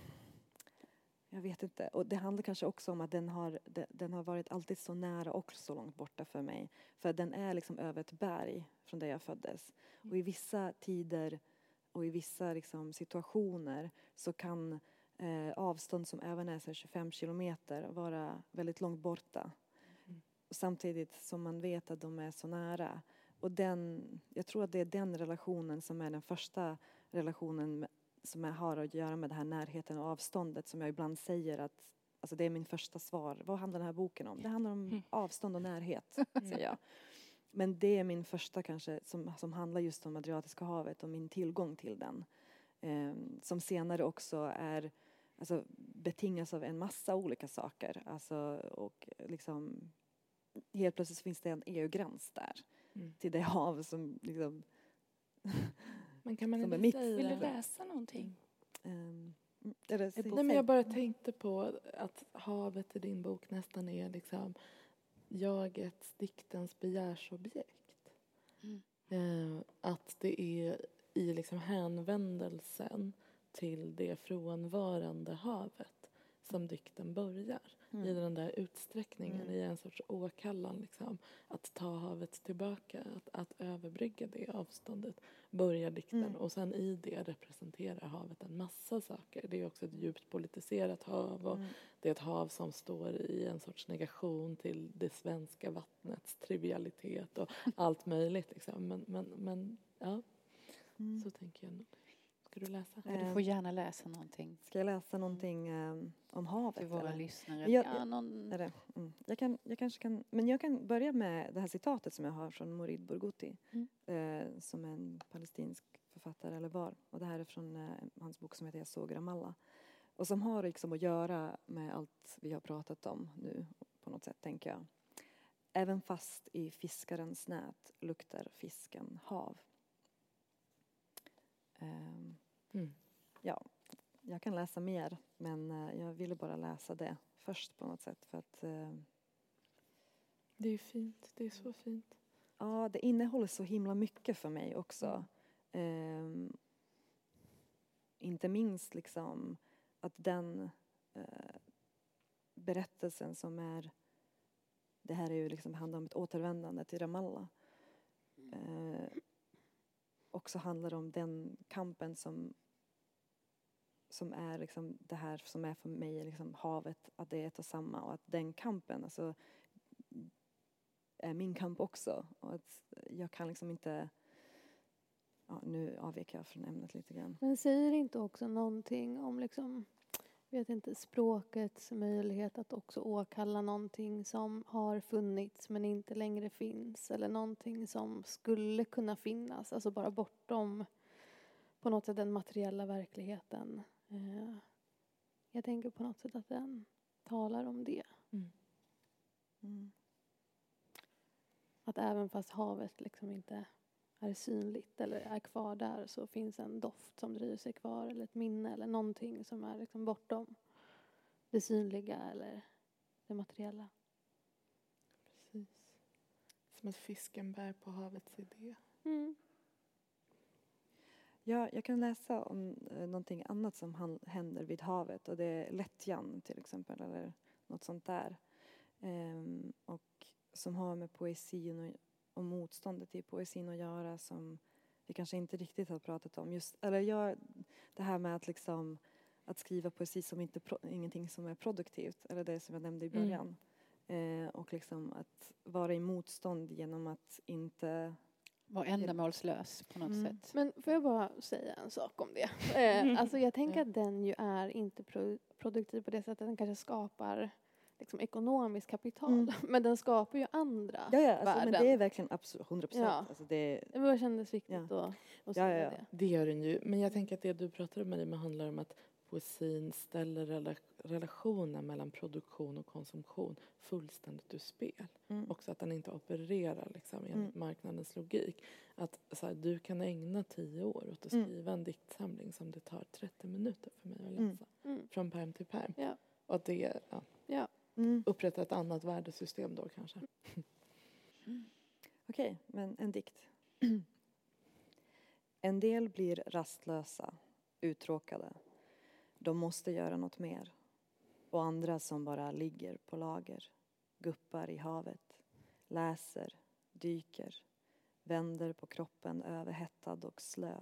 Jag vet inte. Och det handlar kanske också om att den har, den har varit alltid så nära och så långt borta för mig. För den är liksom över ett berg från där jag föddes. Och i vissa tider och i vissa liksom situationer så kan eh, avstånd som även är 25 kilometer vara väldigt långt borta. Mm. Samtidigt som man vet att de är så nära. Och den, jag tror att det är den relationen som är den första relationen som jag har att göra med den här närheten och avståndet som jag ibland säger att Alltså det är min första svar. Vad handlar den här boken om? Det handlar om mm. avstånd och närhet, säger jag. Men det är min första kanske som, som handlar just om Adriatiska havet och min tillgång till den. Eh, som senare också är, alltså betingas av en massa olika saker. Alltså, och liksom, helt plötsligt finns det en EU-gräns där. Mm. Till det hav som liksom Men kan man inte säga... Vill du läsa någonting? Um, Nej, men jag bara tänkte på att havet i din bok nästan är liksom jagets, diktens begärsobjekt. Mm. Eh, att det är i liksom hänvändelsen till det frånvarande havet som dikten börjar. Mm. I den där utsträckningen, mm. i en sorts åkallan. Liksom, att ta havet tillbaka, att, att överbrygga det avståndet börjar dikten. Mm. Och sen i det representerar havet en massa saker. Det är också ett djupt politiserat hav och mm. det är ett hav som står i en sorts negation till det svenska vattnets trivialitet och allt möjligt. Liksom. Men, men, men ja, mm. så tänker jag nog. Ska du läsa? Ja, du får gärna läsa någonting. Ska jag läsa någonting um, om havet? Till våra eller? lyssnare. Jag, ja, någon... är det? Mm. Jag, kan, jag kanske kan, men jag kan börja med det här citatet som jag har från Morid Bourgouti. Mm. Eh, som är en palestinsk författare, eller var. Och det här är från eh, hans bok som heter Jag såg Ramallah. Och som har liksom att göra med allt vi har pratat om nu på något sätt, tänker jag. Även fast i fiskarens nät luktar fisken hav. Um, Mm. Ja, jag kan läsa mer men eh, jag ville bara läsa det först på något sätt för att eh, Det är fint, det är så fint. Ja, det innehåller så himla mycket för mig också. Eh, inte minst liksom att den eh, berättelsen som är det här är ju liksom, handlar om ett återvändande till Ramallah. Eh, också handlar om den kampen som som är liksom det här som är för mig liksom havet, att det är ett och samma och att den kampen alltså, är min kamp också. Och att jag kan liksom inte... Ja, nu avvek jag från ämnet lite grann. Men säger det inte också någonting om liksom, vet inte, språkets möjlighet att också åkalla någonting som har funnits men inte längre finns eller någonting som skulle kunna finnas, alltså bara bortom på något sätt den materiella verkligheten. Eh, jag tänker på något sätt att den talar om det. Mm. Mm. Att även fast havet liksom inte är synligt eller är kvar där så finns en doft som dröjer sig kvar eller ett minne eller någonting som är liksom bortom det synliga eller det materiella. Precis. Som att fisken bär på havets idé. Mm. Ja, jag kan läsa om eh, någonting annat som händer vid havet och det är lättjan till exempel eller något sånt där. Ehm, och som har med poesin och, och motståndet i poesin att göra som vi kanske inte riktigt har pratat om. Just, eller jag, det här med att liksom att skriva poesi som inte pro, ingenting som är produktivt, eller det som jag nämnde i mm. början. Mm. Eh, och liksom att vara i motstånd genom att inte vara ändamålslös på något mm. sätt. Men får jag bara säga en sak om det? Eh, alltså jag tänker att den ju är inte pro produktiv på det sättet. Den kanske skapar liksom ekonomiskt kapital. Mm. Men den skapar ju andra ja, ja, alltså, värden. Men det är verkligen absolut 100 procent. Ja. Alltså det, det kändes viktigt ja. att, att säga ja, ja, det. Det gör den ju. Men jag tänker att det du pratar om Marie, handlar om att poesin ställer relationen mellan produktion och konsumtion fullständigt ur spel. Mm. Också att den inte opererar liksom, enligt mm. marknadens logik. Att så här, du kan ägna tio år åt att mm. skriva mm. en diktsamling som det tar 30 minuter för mig att mm. läsa. Mm. Från perm till perm. Ja. Och att det ja, ja. upprättar ett annat värdesystem då kanske. Okej, men en dikt. En del blir rastlösa, uttråkade. De måste göra något mer. Och andra som bara ligger på lager, guppar i havet, läser, dyker, vänder på kroppen överhettad och slö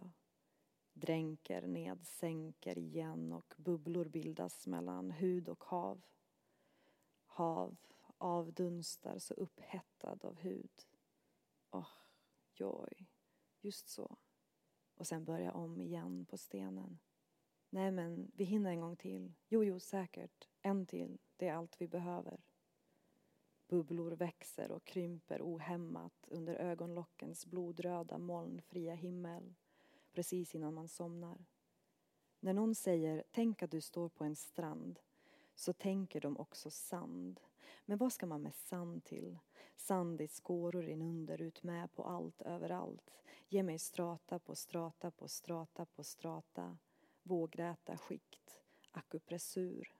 dränker, nedsänker igen och bubblor bildas mellan hud och hav. Hav avdunstar så upphettad av hud. Åh, oh, joj, Just så. Och sen börja om igen på stenen. Nej men, vi hinner en gång till. Jo, jo, säkert. En till. Det är allt vi behöver. Bubblor växer och krymper ohämmat under ögonlockens blodröda molnfria himmel precis innan man somnar. När någon säger tänk att du står på en strand så tänker de också sand. Men vad ska man med sand till? Sand i skåror inunder, ut med på allt, överallt. Ge mig strata på strata på strata på strata. Vågräta skikt, akupressur,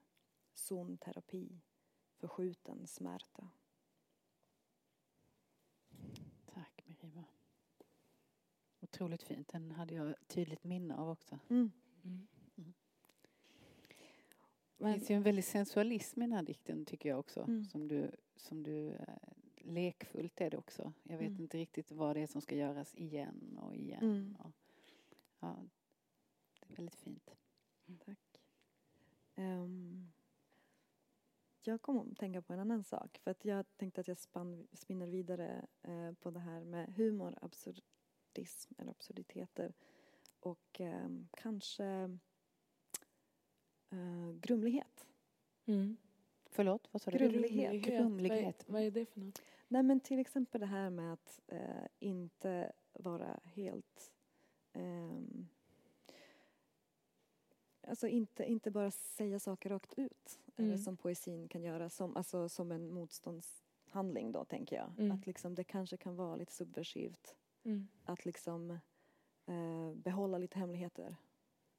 zonterapi, förskjuten smärta. otroligt fint. Den hade jag tydligt minne av också. Mm. Mm. Mm. Det finns ju en väldig sensualism i den här dikten tycker jag också. Mm. Som du, som du, eh, lekfullt är det också. Jag vet mm. inte riktigt vad det är som ska göras igen och igen. Mm. Och, ja, väldigt fint. Tack. Um, jag kom att tänka på en annan sak. För att jag tänkte att jag spann, spinner vidare uh, på det här med humor, absurd, absurdism eller absurditeter. Och eh, kanske eh, grumlighet. Mm. Förlåt, vad sa du? Grumlighet. grumlighet. Vad, är, vad är det för något? Nej men till exempel det här med att eh, inte vara helt ehm, Alltså inte, inte bara säga saker rakt ut, mm. eller som poesin kan göra, som, alltså, som en motståndshandling då tänker jag. Mm. Att liksom det kanske kan vara lite subversivt Mm. Att liksom eh, behålla lite hemligheter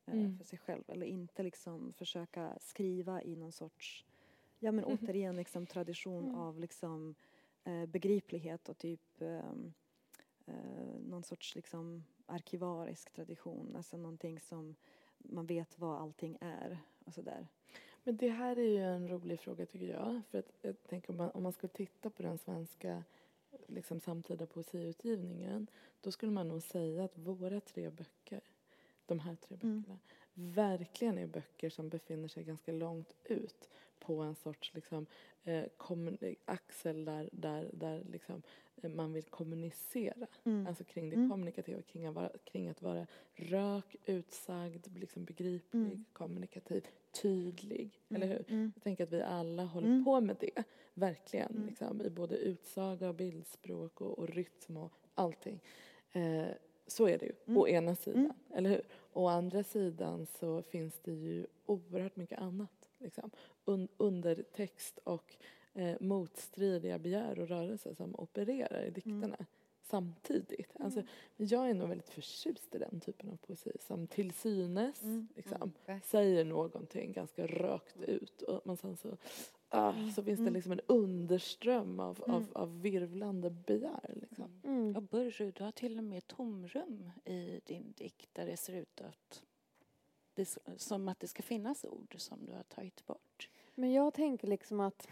eh, mm. för sig själv. Eller inte liksom försöka skriva i någon sorts, ja men mm. återigen liksom tradition mm. av liksom eh, begriplighet och typ ehm, eh, någon sorts liksom arkivarisk tradition. Alltså någonting som man vet vad allting är och sådär. Men det här är ju en rolig fråga tycker jag. För att jag tänker om man, om man skulle titta på den svenska liksom samtida poesiutgivningen då skulle man nog säga att våra tre böcker, de här tre böckerna mm. Verkligen är böcker som befinner sig ganska långt ut på en sorts liksom, eh, axel där, där, där liksom, eh, man vill kommunicera. Mm. Alltså kring det mm. kommunikativa, kring att, vara, kring att vara rak, utsagd, liksom begriplig, mm. kommunikativ, tydlig. Mm. Eller hur? Mm. Jag tänker att vi alla håller mm. på med det, verkligen. Liksom, I både utsaga och bildspråk och, och rytm och allting. Eh, så är det ju, mm. å ena sidan, eller hur? Å andra sidan så finns det ju oerhört mycket annat. Liksom. Un undertext och eh, motstridiga begär och rörelser som opererar i dikterna. Mm samtidigt. Mm. Alltså, jag är nog väldigt förtjust i den typen av poesi som till synes mm. liksom, mm. säger någonting ganska rakt ut och, men sen så, ah, mm. så finns det mm. liksom en underström av, av, mm. av virvlande begär. Liksom. Mm. Och Burru, du har till och med tomrum i din dikt där det ser ut att det, som att det ska finnas ord som du har tagit bort. Men jag tänker liksom att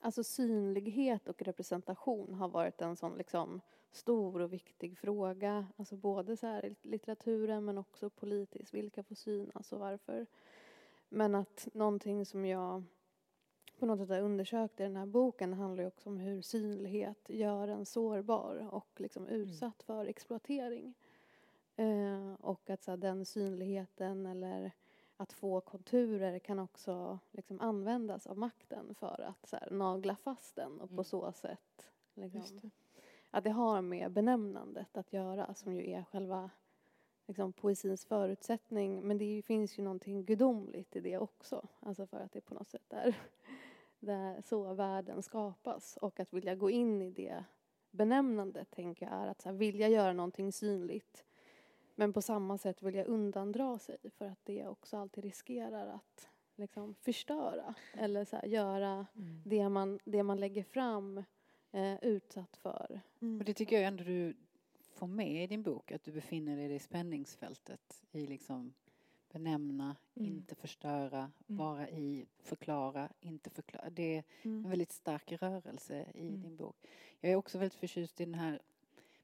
alltså synlighet och representation har varit en sån liksom stor och viktig fråga. Alltså både så här i litteraturen men också politiskt. Vilka får synas och varför? Men att någonting som jag på något sätt undersökt i den här boken handlar ju också om hur synlighet gör en sårbar och liksom mm. utsatt för exploatering. Eh, och att så här, den synligheten eller att få konturer kan också liksom användas av makten för att så här, nagla fast den och på mm. så sätt liksom, att det har med benämnandet att göra som ju är själva liksom, poesins förutsättning. Men det finns ju någonting gudomligt i det också. Alltså för att det på något sätt är där så världen skapas. Och att vilja gå in i det benämnandet tänker jag är att så här, vilja göra någonting synligt men på samma sätt vilja undandra sig för att det också alltid riskerar att liksom, förstöra eller så här, göra mm. det, man, det man lägger fram eh, utsatt för. Mm. Och det tycker jag ändå du få med i din bok att du befinner dig i spänningsfältet i liksom benämna, mm. inte förstöra, mm. vara i, förklara, inte förklara. Det är mm. en väldigt stark rörelse i mm. din bok. Jag är också väldigt förtjust i den här,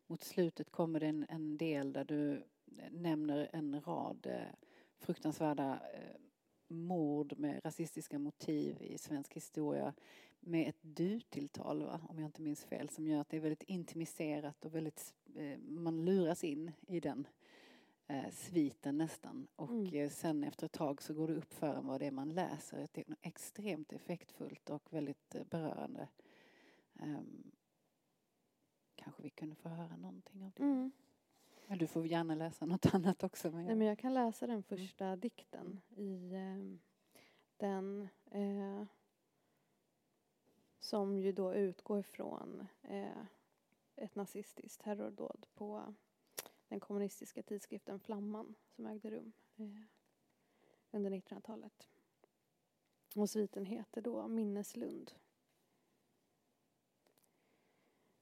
mot slutet kommer det en, en del där du nämner en rad eh, fruktansvärda eh, mord med rasistiska motiv i svensk historia med ett du-tilltal, om jag inte minns fel, som gör att det är väldigt intimiserat och väldigt, eh, man luras in i den eh, sviten nästan. Och mm. Eh, sen efter ett tag så går det upp för en vad det är man läser. Det är extremt effektfullt och väldigt eh, berörande. Um, kanske vi kunde få höra någonting av det. Mm. Men du får gärna läsa något annat också. Men jag... Nej, men jag kan läsa den första mm. dikten i eh, den eh, som ju då utgår från eh, ett nazistiskt terrordåd på den kommunistiska tidskriften Flamman som ägde rum eh, under 1900-talet. Och sviten heter då Minneslund.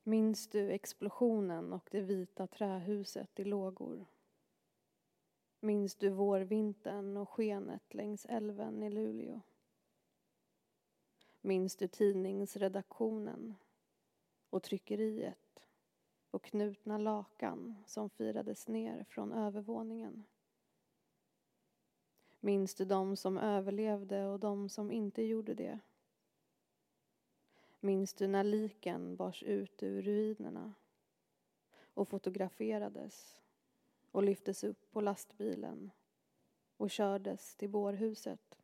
Minns du explosionen och det vita trähuset i lågor? Minns du vårvintern och skenet längs älven i Luleå? Minns du tidningsredaktionen och tryckeriet och knutna lakan som firades ner från övervåningen? Minns du de som överlevde och de som inte gjorde det? Minns du när liken bars ut ur ruinerna och fotograferades och lyftes upp på lastbilen och kördes till bårhuset?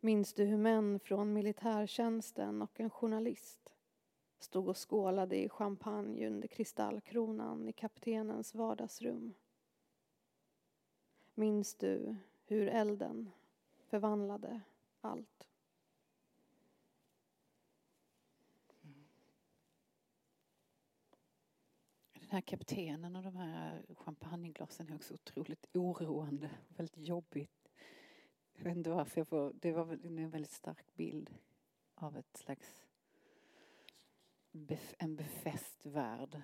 Minns du hur män från militärtjänsten och en journalist stod och skålade i champagne under kristallkronan i kaptenens vardagsrum? Minns du hur elden förvandlade allt? Mm. Den här kaptenen och de här champagneglasen är också otroligt oroande, väldigt jobbigt. Jag vet inte varför jag får, det var en väldigt stark bild av ett slags en befäst värld.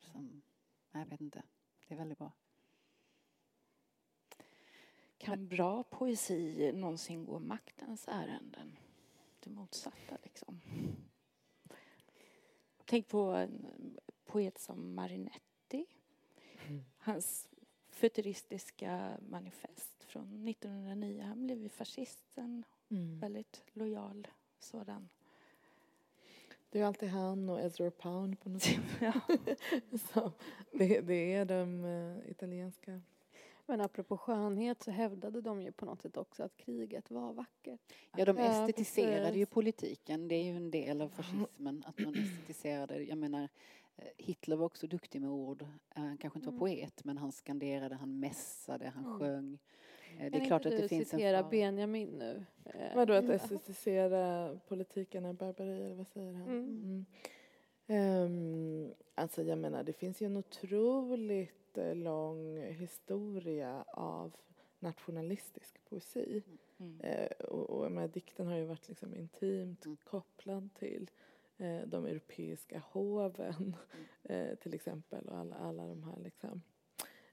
Som, jag vet inte, det är väldigt bra. Kan bra poesi någonsin gå maktens ärenden? Det motsatta liksom. Tänk på en poet som Marinetti. Hans futuristiska manifest från 1909. Han blev ju fascist en mm. väldigt lojal sådan. Det är alltid han och Ezra Pound på något sätt. ja. så, det, det, är de uh, italienska. Men apropå skönhet så hävdade de ju på något sätt också att kriget var vackert. Ja, de estetiserade ju politiken. Det är ju en del av fascismen att man estetiserade. Jag menar, Eh, Hitler var också duktig med ord. Han kanske inte var mm. poet men han skanderade, han mässade, han mm. sjöng. Eh, det är kan klart att det finns en citera Benjamin nu? Eh, Vadå att estetisera politiken är barbari eller vad säger han? Mm. Um, alltså jag menar det finns ju en otroligt lång historia av nationalistisk poesi. Mm. Uh, och, och menar, dikten har ju varit liksom intimt mm. kopplad till eh, de europeiska hoven eh, till exempel och alla, alla de här liksom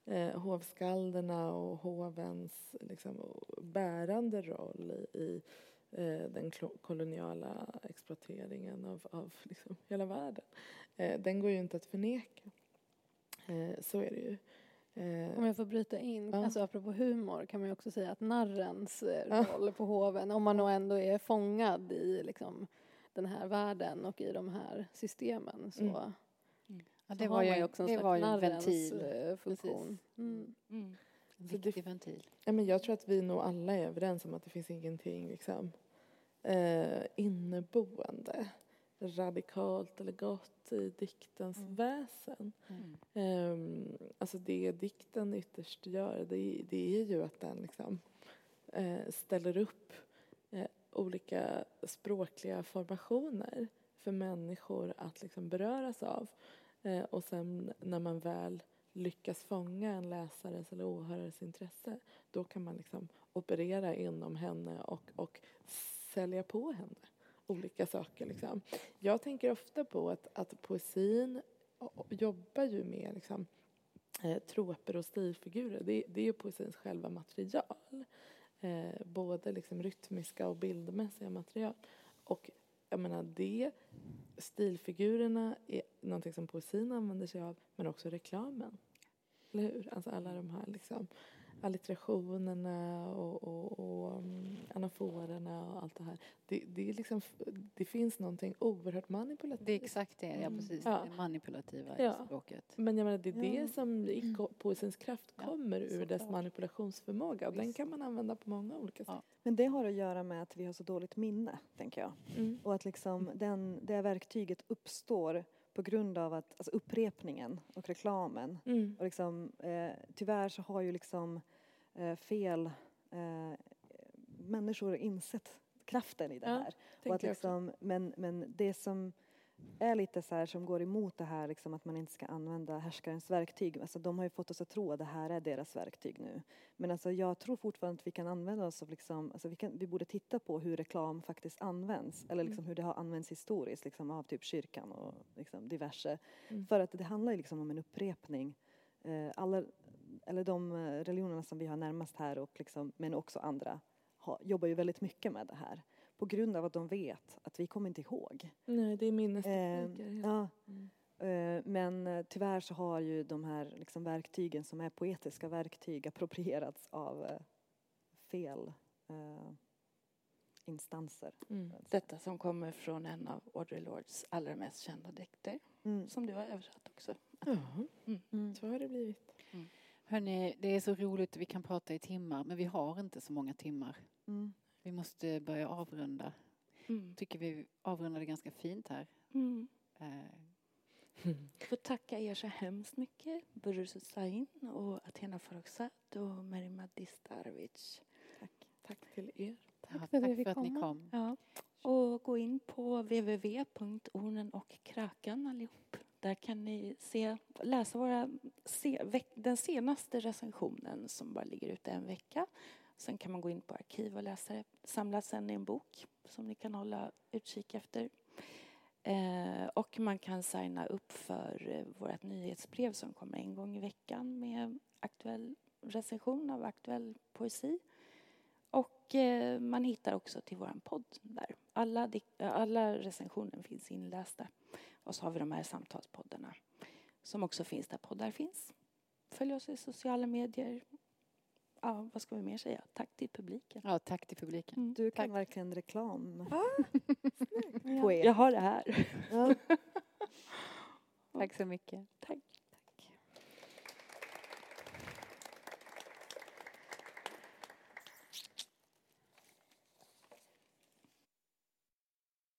eh, hovskalderna och hovens liksom, bärande roll i, i eh, den koloniala exploateringen av, av liksom hela världen. Eh, den går ju inte att förneka. Eh, så är det ju. Om jag får bryta in, ja. alltså apropå humor kan man ju också säga att narrens roll ja. på hoven, om man nog ändå är fångad i liksom den här världen och i de här systemen så, mm. Mm. Ja, det var ju också en det var en ventil. Eh, funktion. Mm. Mm. En viktig det, ventil. Ja, men jag tror att vi nog alla är överens om att det finns ingenting liksom, eh, inneboende radikalt eller gott i diktens mm. väsen. Mm. Um, alltså det dikten ytterst gör det, det är ju att den liksom, uh, ställer upp olika språkliga formationer för människor att liksom beröras av. Eh, och sen när man väl lyckas fånga en läsares eller åhörares intresse då kan man liksom operera inom henne och, och sälja på henne olika saker. Liksom. Jag tänker ofta på att, att poesin jobbar ju med liksom, eh, troper och stilfigurer. Det, det är ju poesins själva material. Eh, både liksom rytmiska och bildmässiga material. Och jag menar det, stilfigurerna är någonting som poesin använder sig av men också reklamen. Eller hur? Alltså alla de här liksom allitterationerna och, och, och um, anaforerna och allt det här. Det, det, är liksom, det finns någonting oerhört manipulativt. Det är exakt det, ja mm. precis. Ja. Det manipulativa ja. i språket. Men jag menar, det är ja. det som i mm. poesins kraft kommer ur dess manipulationsförmåga. Och den kan man använda på många olika sätt. Men det har att göra med att vi har så dåligt minne, tänker jag. Mm. Och att liksom den, det verktyget uppstår på grund av att, alltså upprepningen och reklamen. Mm. Och liksom, eh, tyvärr så har ju liksom eh, fel eh, människor insett kraften i det här. och att liksom, men, men det som är lite så här som går emot det här liksom att man inte ska använda härskarens verktyg. Alltså de har ju fått oss att tro att det här är deras verktyg nu. Men alltså jag tror fortfarande att vi kan använda oss av liksom, alltså vi, kan, vi borde titta på hur reklam faktiskt används. Eller liksom mm. hur det har använts historiskt liksom av typ kyrkan och liksom diverse. Mm. För att det handlar ju liksom om en upprepning. Eh, alla, eller de religionerna som vi har närmast här och liksom, men också andra har, jobbar ju väldigt mycket med det här på grund av att de vet att vi kommer inte ihåg. Nej, det är minnestekniker. Eh, ja. Mm. Eh, men tyvärr så har ju de här liksom verktygen som är poetiska verktyg approprierats av eh, fel eh, instanser. Mm. Detta som kommer från en av Audre Lords allra mest kända dikter mm. som du har översatt också. Ja, mm. mm. så har det blivit. Mm. Hörrni, det är så roligt, vi kan prata i timmar men vi har inte så många timmar. Mm. Vi måste börja avrunda. Mm. tycker vi avrundade ganska fint här. Mm. Eh. Får tacka er så hemskt mycket. Buruz Hussain och Athena Farrokhzad och Merima Distarvic. Tack. Tack till er. Tack, ja, tack för, att ni kom. Ja. Och gå in på www.ornen och krakan allihop. Där kan ni se, läsa våra, se, den senaste recensionen som bara ligger ute en vecka Sen kan man gå in på arkiv och läsa det. Samlas sen i en bok som ni kan hålla utkik efter. Eh, och man kan signa upp för eh, vårt nyhetsbrev som kommer en gång i veckan med aktuell recension av aktuell poesi. Och eh, man hittar också till vår podd där. Alla, alla recensioner finns inlästa. Och så har vi de här samtalspoddarna som också finns där poddar finns. Följ oss i sociala medier ja, vad ska vi mer säga? Tack till publiken. Ja, tack till publiken. Mm, du kan tack. verkligen reklam. Ah. Jag har det här. Ja. tack så mycket.